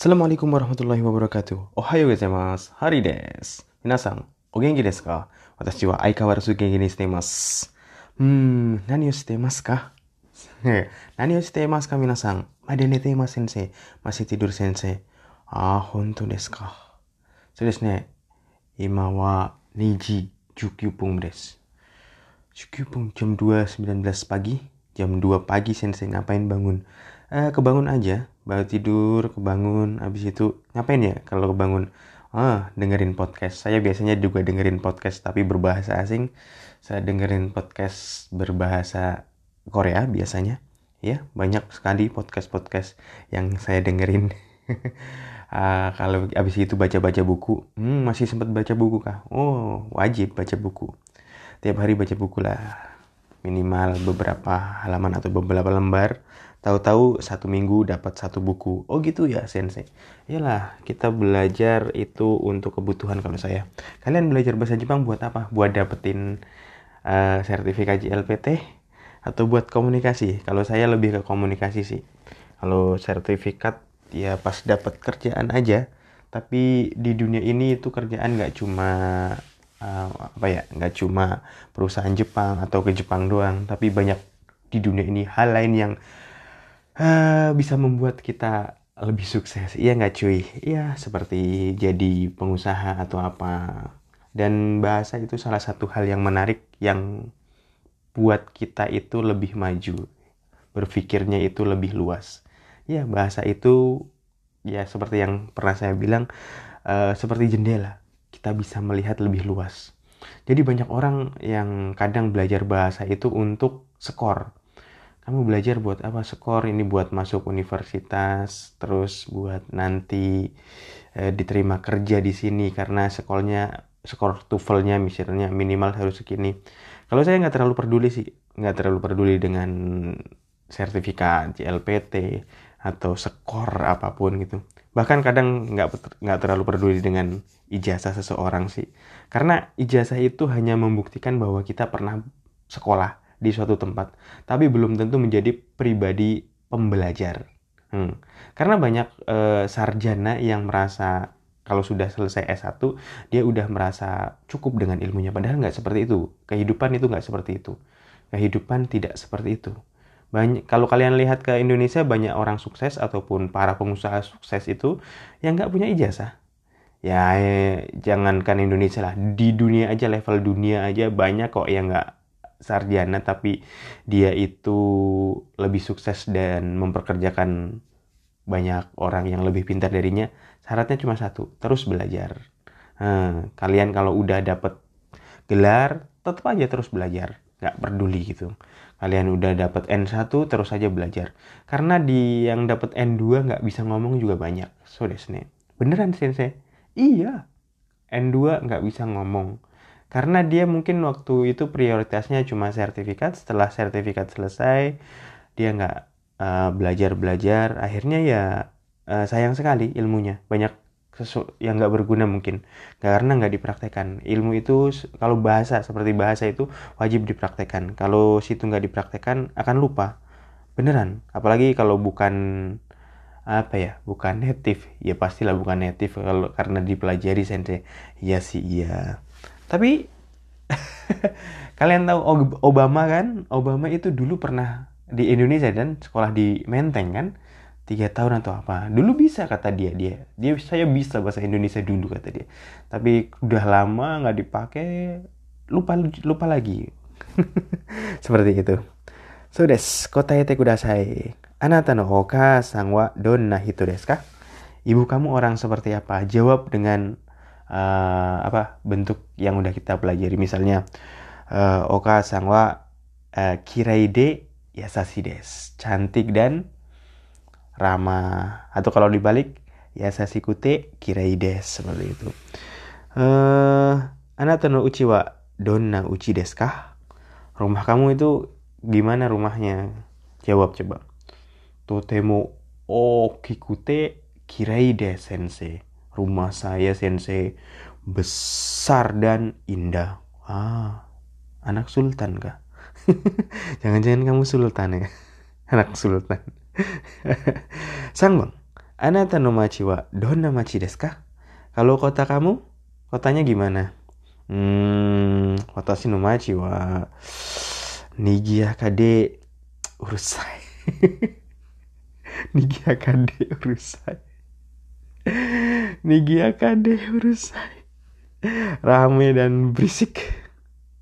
Assalamualaikum warahmatullahi wabarakatuh. Ohayo gozaimasu. Hari des. Minasan, o genki desu ka? Watashi wa aikawarazu genki ni shite. Hmm, nani o shite imasu ka? nani o shite imasu ka minasan? Made nete imasu sensei. Masih tidur sensei. Ah, hontou desu ka? So desu ne. Ima wa niji jukyupung desu. Jukyupung jam 2.19 pagi. Jam 2 pagi sensei ngapain bangun? Eh, kebangun aja Baru tidur, kebangun. Habis itu ngapain ya kalau kebangun? Ah, dengerin podcast. Saya biasanya juga dengerin podcast tapi berbahasa asing. Saya dengerin podcast berbahasa Korea biasanya. Ya, banyak sekali podcast-podcast yang saya dengerin. uh, kalau habis itu baca-baca buku, hmm, masih sempat baca buku kah? Oh, wajib baca buku. Tiap hari baca buku lah. Minimal beberapa halaman atau beberapa lembar tahu-tahu satu minggu dapat satu buku. Oh gitu ya sensei. Iyalah kita belajar itu untuk kebutuhan kalau saya. Kalian belajar bahasa Jepang buat apa? Buat dapetin uh, sertifikat JLPT atau buat komunikasi? Kalau saya lebih ke komunikasi sih. Kalau sertifikat ya pas dapat kerjaan aja. Tapi di dunia ini itu kerjaan nggak cuma uh, apa ya nggak cuma perusahaan Jepang atau ke Jepang doang. Tapi banyak di dunia ini hal lain yang uh, bisa membuat kita lebih sukses. Iya nggak cuy? Iya seperti jadi pengusaha atau apa. Dan bahasa itu salah satu hal yang menarik yang buat kita itu lebih maju. Berpikirnya itu lebih luas. Ya bahasa itu ya seperti yang pernah saya bilang uh, seperti jendela. Kita bisa melihat lebih luas. Jadi banyak orang yang kadang belajar bahasa itu untuk skor kamu belajar buat apa? Skor ini buat masuk universitas terus buat nanti e, diterima kerja di sini karena sekolahnya skor TOEFL-nya misalnya minimal harus segini. Kalau saya nggak terlalu peduli sih nggak terlalu peduli dengan sertifikat JLPT atau skor apa pun gitu. Bahkan kadang nggak nggak terlalu peduli dengan ijazah seseorang sih. Karena ijazah itu hanya membuktikan bahwa kita pernah sekolah di suatu tempat, tapi belum tentu menjadi pribadi pembelajar. Hmm. Karena banyak e, sarjana yang merasa kalau sudah selesai S1, dia udah merasa cukup dengan ilmunya. Padahal nggak seperti itu. Kehidupan itu nggak seperti itu. Kehidupan tidak seperti itu. Banyak, kalau kalian lihat ke Indonesia, banyak orang sukses ataupun para pengusaha sukses itu yang nggak punya ijazah. Ya, eh, jangankan Indonesia lah, di dunia aja level dunia aja banyak kok yang nggak sarjana tapi dia itu lebih sukses dan memperkerjakan banyak orang yang lebih pintar darinya syaratnya cuma satu terus belajar. Hmm, kalian kalau udah dapet gelar tetap aja terus belajar nggak peduli gitu. Kalian udah dapet N1 terus aja belajar. Karena di yang dapet N2 nggak bisa ngomong juga banyak. So desne beneran sensei iya. N2 nggak bisa ngomong karena dia mungkin waktu itu prioritasnya cuma sertifikat setelah sertifikat selesai dia nggak uh, belajar belajar akhirnya ya uh, sayang sekali ilmunya. Banyak sesu yang nggak berguna mungkin. Karena nggak dipraktekkan. Ilmu itu kalau bahasa seperti bahasa itu wajib dipraktekkan. Kalau situ nggak dipraktekkan akan lupa. Beneran. Apalagi kalau bukan apa ya bukan native. Ya pastilah bukan native kalau karena dipelajari sensei ya sih iya tapi kalian tahu Obama kan? Obama itu dulu pernah di Indonesia dan sekolah di Menteng kan? tiga tahun atau apa. Dulu bisa kata dia. Dia dia saya bisa bahasa Indonesia dulu kata dia. Tapi udah lama nggak dipakai lupa lupa lagi. Seperti itu. So des kota yete kudasai. Anata no oka sang wa donna hito desu ka? Ibu kamu orang seperti apa? Jawab dengan uh, apa bentuk yang udah kita pelajari. Misalnya uh, oka sangwa uh, kiraide yasashi des cantik dan ramah. Atau kalau dibalik yasashi kute kiraide seperti itu. Uh, anata no uchi wa donna uchi desu kah rumah kamu itu gimana rumahnya? Jawab coba. Totemo okikute kiraide sensei rumah saya sensei besar dan indah. Ah, anak sultan kah? Jangan-jangan kamu sultan ya? Anak sultan. Sang bang, Anata no machi wa donna machi desu ka? Kalau kota kamu, kotanya gimana? Hmm, watashi no machi wa nigiyaka de urusai. nigiyaka de urusai. Nigiyaka de urusai. Rame dan berisik.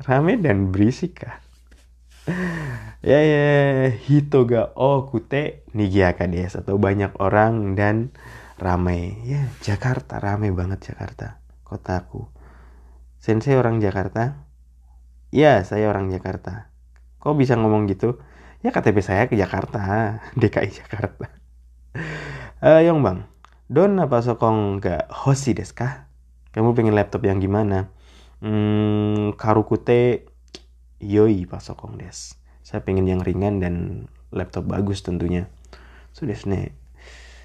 Rame dan berisik kah? ya ya hito ga okute. Nigiyaka desu atau banyak orang dan ramai ya Jakarta ramai banget Jakarta kotaku. Sensei orang Jakarta? Ya saya orang Jakarta. Kok bisa ngomong gitu? Ya KTP saya ke Jakarta DKI Jakarta. Uh, Yong bang don apa sokong ga hoshi desu ka kamu pengen laptop yang gimana? Hmm, karukute yoi pasokong des. Saya pengen yang ringan dan laptop bagus tentunya. So desne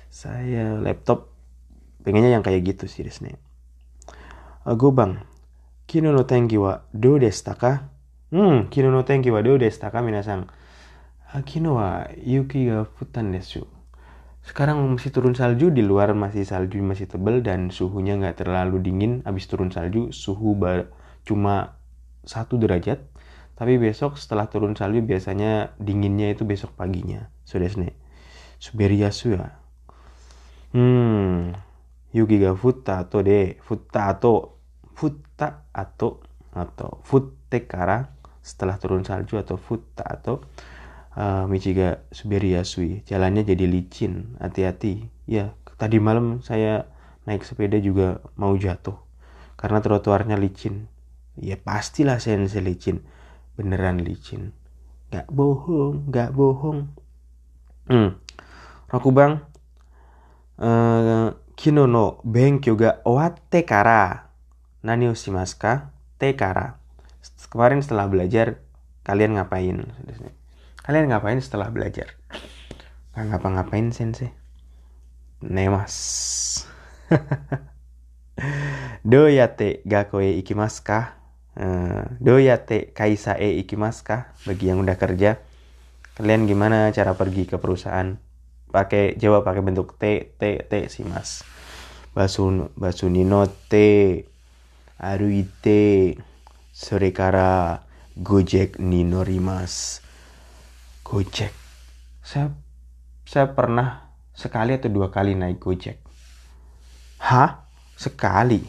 saya laptop pengennya yang kayak gitu sih desne Ago bang kino no tenki wa do desta ka hmm kino no tenki wa do desta ka minasan? Kino wa yuki ga futan desu sekarang masih turun salju di luar masih salju masih tebel dan suhunya nggak terlalu dingin habis turun salju suhu cuma satu derajat tapi besok setelah turun salju biasanya dinginnya itu besok paginya. Sudah sini. Suberiasu ya. Hmm. Yuki ga futta atau de futta atau futta atau atau futte kara setelah turun salju atau futta atau uh, michiga suberiasui jalannya jadi licin hati-hati. Ya tadi malam saya naik sepeda juga mau jatuh. Karena trotoarnya licin. Ya pastilah sensei licin. Beneran licin. Gak bohong gak bohong. Hmm. Roku bang uh, kino no benkyo ga owatte kara nani o shimasu ka te kara kemarin setelah belajar kalian ngapain kalian ngapain setelah belajar nggak ngapa-ngapain sensei nemas do yate gakoe ikimasu ka Uh, doyate kaisa e ikimasu ka? Bagi yang udah kerja, kalian gimana cara pergi ke perusahaan? Pakai jawab pakai bentuk T T T sih mas. Basu basu nino T aruite sore kara gojek nino rimas gojek saya saya pernah sekali atau dua kali naik gojek hah sekali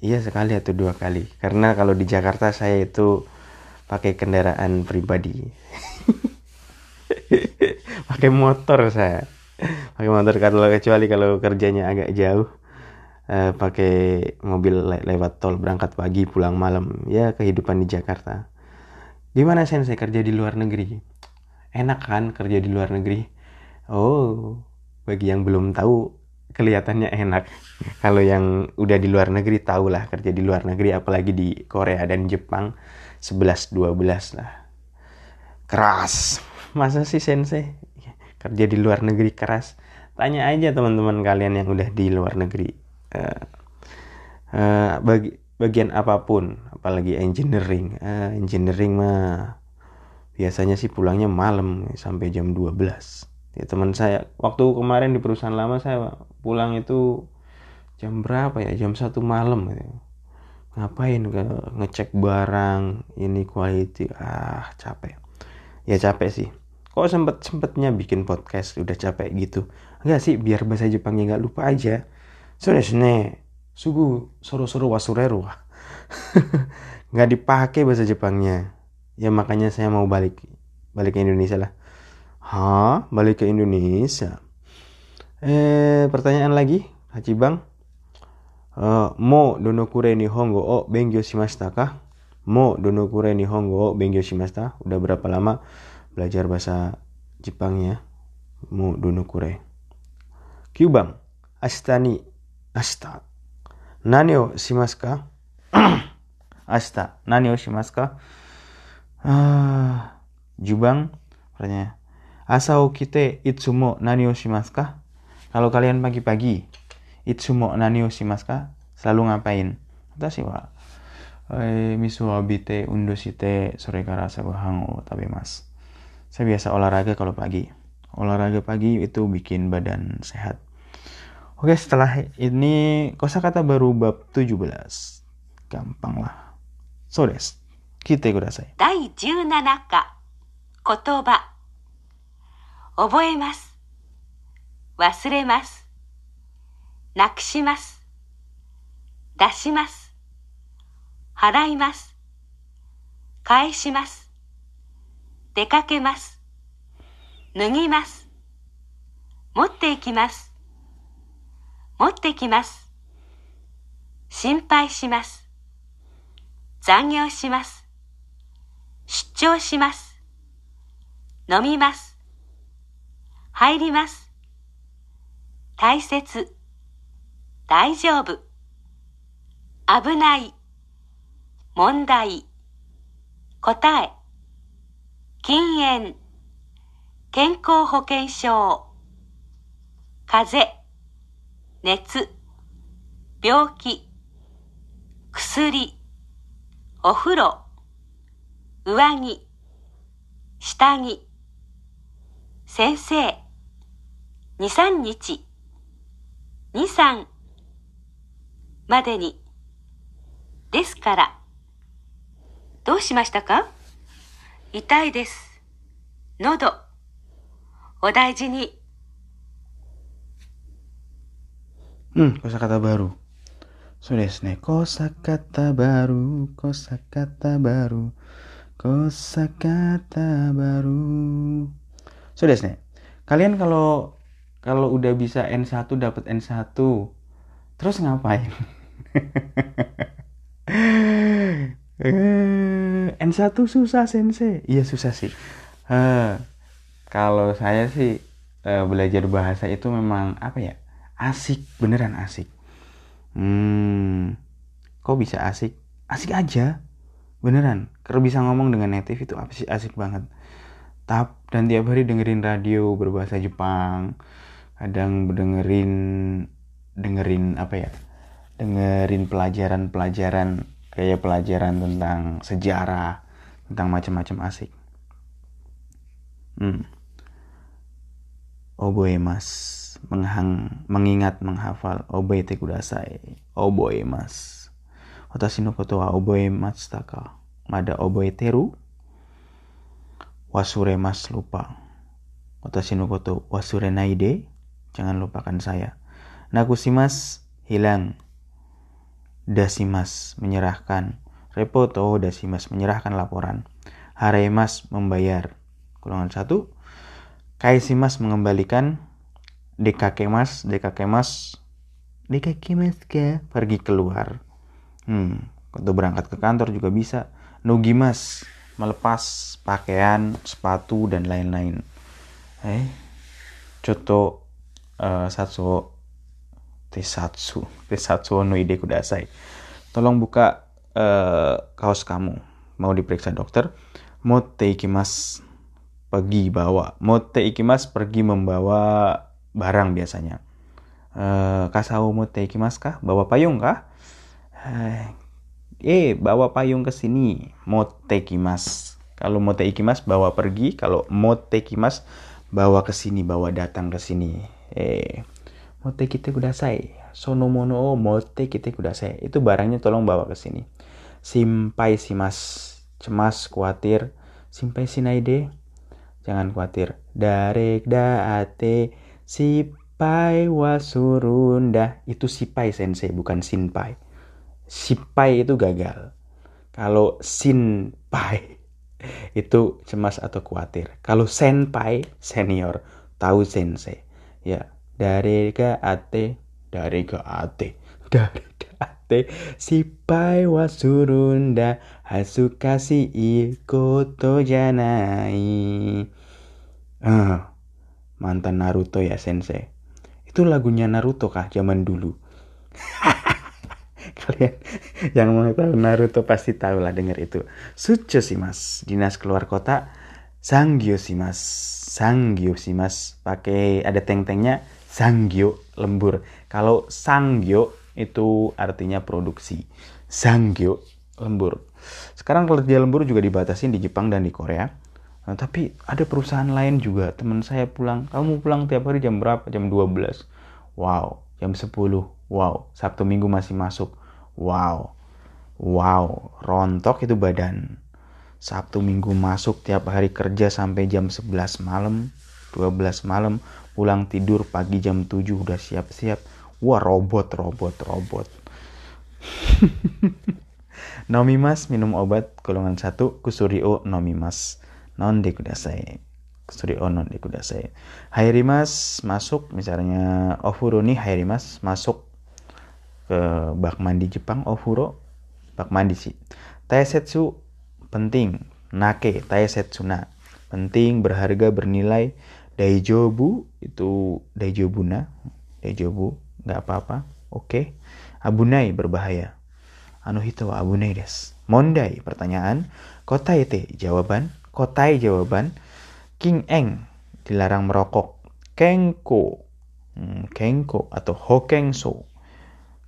Iya sekali atau dua kali. Karena kalau di Jakarta saya itu pakai kendaraan pribadi. pakai motor saya. Pakai motor kalau kecuali kalau kerjanya agak jauh. Uh, pakai mobil le lewat tol berangkat pagi pulang malam ya kehidupan di Jakarta gimana sen saya kerja di luar negeri enak kan kerja di luar negeri oh bagi yang belum tahu kelihatannya enak. Kalau yang udah di luar negeri tau lah kerja di luar negeri apalagi di Korea dan Jepang 11 12 lah. Keras. Masa sih sensei kerja di luar negeri keras? Tanya aja teman-teman kalian yang udah di luar negeri. Uh, uh, bagi bagian apa pun, apalagi engineering. Uh, engineering mah biasanya sih pulangnya malam sampai jam 12 ya teman saya waktu kemarin di perusahaan lama saya pulang itu jam berapa ya? Jam satu malam gitu. ngapain ke ngecek barang ini quality? Ah capek. Ya capek sih. Kok sempet sempetnya bikin podcast? Udah capek gitu. Enggak sih biar bahasa Jepangnya nggak lupa aja. Sudah sini sugu soro soro wasureru. Nggak dipakai bahasa Jepangnya ya makanya saya mau balik balik ke Indonesia lah Hah? Balik ke Indonesia? Eh, pertanyaan lagi, Haji Bang. Uh, mo donokure nihongo o benggyo shimashita kah? Mo donokure nihongo o benggyo shimashita? Udah berapa lama belajar bahasa Jepangnya? Mo donokure. Kyubang, ashita ni, ashita. Nani o shimasu ka? ashita, nani o shimasu ka? Ah, Jubang, pertanyaan. Asao kite itsumo nani o shimasu ka? Kalau kalian pagi-pagi, itsumo nani o shimasu? Selalu ngapain? Watashi wa eh, misu abite undo shite sore kara sagohan o mas. Saya biasa olahraga kalau pagi. Olahraga pagi itu bikin badan sehat. Oke, setelah ini kosakata baru bab 17. Gampang lah. So desu. Kita kudasai. 第17課。言葉。覚えます。忘れます。なくします。出します。払います。返します。出かけます。脱ぎます。持っていきます。持ってきます。心配します。残業します。出張します。飲みます。入ります。大切。大丈夫。危ない。問題。答え。禁煙。健康保険証。風邪。熱。病気。薬。お風呂。上着、下着、先生、二三日、二三、までに、ですから、どうしましたか？痛いです。喉、お大事に。うん、こしゃかたばる。そうですね。小坂田バルー、小坂田バル。Kosakata baru. Sudah nih. Kalian kalau kalau udah bisa N1 dapat N1, terus ngapain? Eh, N1 susah sensei. Iya susah sih. Eh, kalau saya sih eh, belajar bahasa itu memang apa ya? Asik, beneran asik. Hmm, kok bisa asik? Asik aja, beneran. Kalau bisa ngomong dengan native itu apa sih asik banget. Tap dan tiap hari dengerin radio berbahasa Jepang, kadang dengerin dengerin apa ya? Dengerin pelajaran-pelajaran kayak pelajaran tentang sejarah, tentang macam-macam asik. Hmm. Oboemas menghang mengingat menghafal oboete kudasai oboemas watashi no koto wa oboemasu ka mada oboeteru wasuremas lupa watashi no koto wasurenai de jangan lupakan saya. Nakusimas hilang. Dasimas menyerahkan. Repoto dasimas menyerahkan laporan. Haremas membayar. Golongan satu. Kaisimas mengembalikan. Dekakemas dekakemas. Dekakemas ke pergi keluar hmm untuk berangkat ke kantor juga bisa. Nugimas melepas pakaian sepatu dan lain-lain. Eh contoh uh, satsu tesatsu. Tesatsu no ide kudasai. Tolong buka uh, kaos kamu. Mau diperiksa dokter? Motte ikimas pergi bawa. Motte ikimas pergi membawa barang biasanya. Uh, kasau motte ikimasu kah? Bawa payung kah? Eh, bawa payung ke sini. Motte ikimasu. Kalau motte ikimasu bawa pergi, kalau motte ikimasu bawa ke sini, bawa datang ke sini. Eh, motte kite kudasai. Sono mono o motte kite kudasai. Itu barangnya tolong bawa ke sini. Simpai simas. Cemas, khawatir. Simpai sinaide. Jangan khawatir. Darek daate Sipai wasurunda itu sipai sensei bukan sinpai. Sipai itu gagal. Kalau sinpai itu cemas atau khawatir. Kalau senpai senior tahu sensei. Ya dari ke ate dari ke ate dari ke ate sipai wasurunda hasukasi ikoto janai. Ah, mantan Naruto ya sensei itu lagunya Naruto kah zaman dulu kalian yang mau tahu Naruto pasti tahu lah denger itu. Sucho sih mas dinas keluar kota. Sanggyo sih mas Sanggyo sih mas pakai ada teng-tengnya Sanggyo lembur. Kalau Sanggyo itu artinya produksi. Sanggyo lembur. Sekarang kerja lembur juga dibatasin di Jepang dan di Korea. Nah, tapi ada perusahaan lain juga. Teman saya pulang. Kamu pulang tiap hari jam berapa? Jam 12 wow jam 10 wow Sabtu Minggu masih masuk wow. Wow. Rontok itu badan. Sabtu Minggu masuk tiap hari kerja sampai jam 11 malam 12 malam pulang tidur pagi jam 7 udah siap-siap. Wah robot robot robot. Nomimas minum obat golongan 1 kusurio nomimas non dekudasai kusurio non dekudasai Hairimas masuk misalnya Ofuro nih Hairimas masuk ke bak mandi Jepang Ofuro bak mandi sih. Taesetsu penting. Nake Taesetsuna penting berharga bernilai. Daijobu itu Daijobuna Daijobu nggak apa-apa. Oke. Okay. abunai berbahaya. Anu hito wa abunai des. Mondai pertanyaan. Kotai te jawaban. Kotai jawaban. King eng dilarang merokok. Kengko hmm, kengko atau hokengso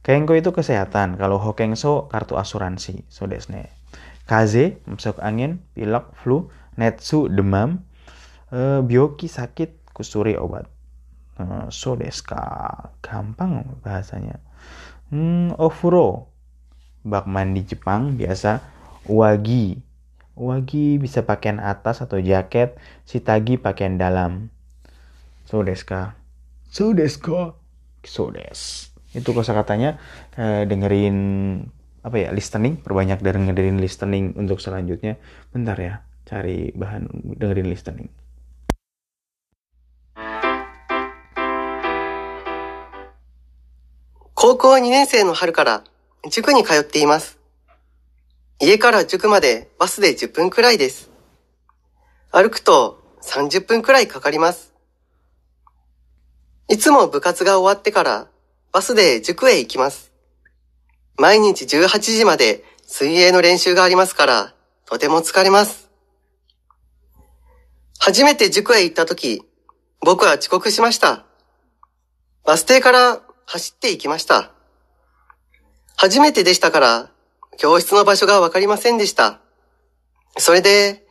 kengko itu kesehatan. Kalau hokengso kartu asuransi. So desne. Kaze masuk angin pilek flu netsu demam e, bioki sakit kusuri obat. Eh, so deska gampang bahasanya. Hmm, ofuro. Bak mandi Jepang biasa. Wagi wagi bisa pakaian atas atau jaket sitagi pakaian dalam. So deska so deska so itu kosakatanya eh, dengerin apa ya listening perbanyak dari dengerin listening untuk selanjutnya bentar ya cari bahan dengerin listening 高校2年生の春から塾に通っています。家から塾までバスで10分くらいです。歩くと30分くらいかかります。いつも部活が終わってから バスで塾へ行きます。毎日18時まで水泳の練習がありますから、とても疲れます。初めて塾へ行った時、僕は遅刻しました。バス停から走って行きました。初めてでしたから、教室の場所がわかりませんでした。それで、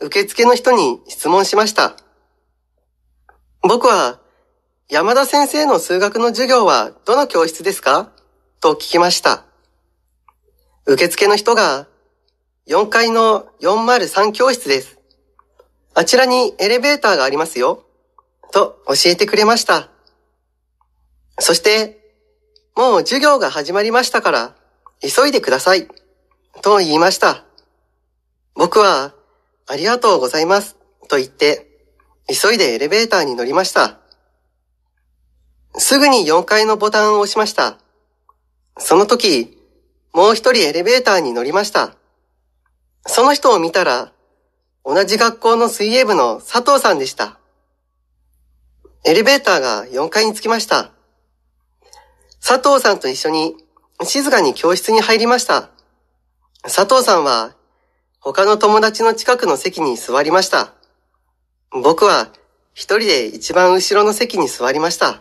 受付の人に質問しました。僕は、山田先生の数学の授業はどの教室ですか？と聞きました。受付の人が、4階の403教室です。あちらにエレベーターがありますよ。と教えてくれました。そして、もう授業が始まりましたから、急いでください。と言いました。僕は、ありがとうございます。と言って、急いでエレベーターに乗りました。すぐに4階のボタンを押しました。その時、もう一人エレベーターに乗りました。その人を見たら、同じ学校の水泳部の佐藤さんでした。エレベーターが4階に着きました。佐藤さんと一緒に静かに教室に入りました。佐藤さんは他の友達の近くの席に座りました。僕は一人で一番後ろの席に座りました。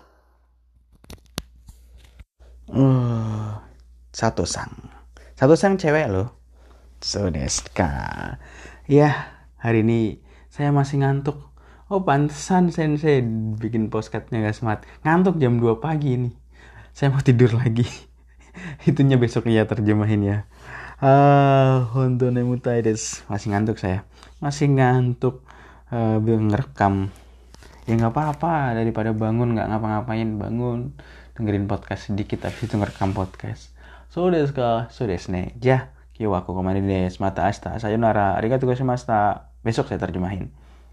Uh, satu sang. Satu sang cewek loh. Sodeska. Ya, hari ini saya masih ngantuk. Oh, pantesan sensei bikin postcardnya gak semangat. Ngantuk jam 2 pagi ini. Saya mau tidur lagi. Itunya besok ya terjemahin ya. Ah, Hondo Nemutaides. Masih ngantuk saya. Masih ngantuk. Uh, ngerekam. Ya nggak apa-apa daripada bangun nggak ngapa-ngapain bangun dengerin podcast sedikit habis itu ngerekam podcast. So desu ka, so desu ne. Ja, kiyo aku ke mana des, mata asta, sayonara, arigatou gozaimashita. Besok saya terjemahin.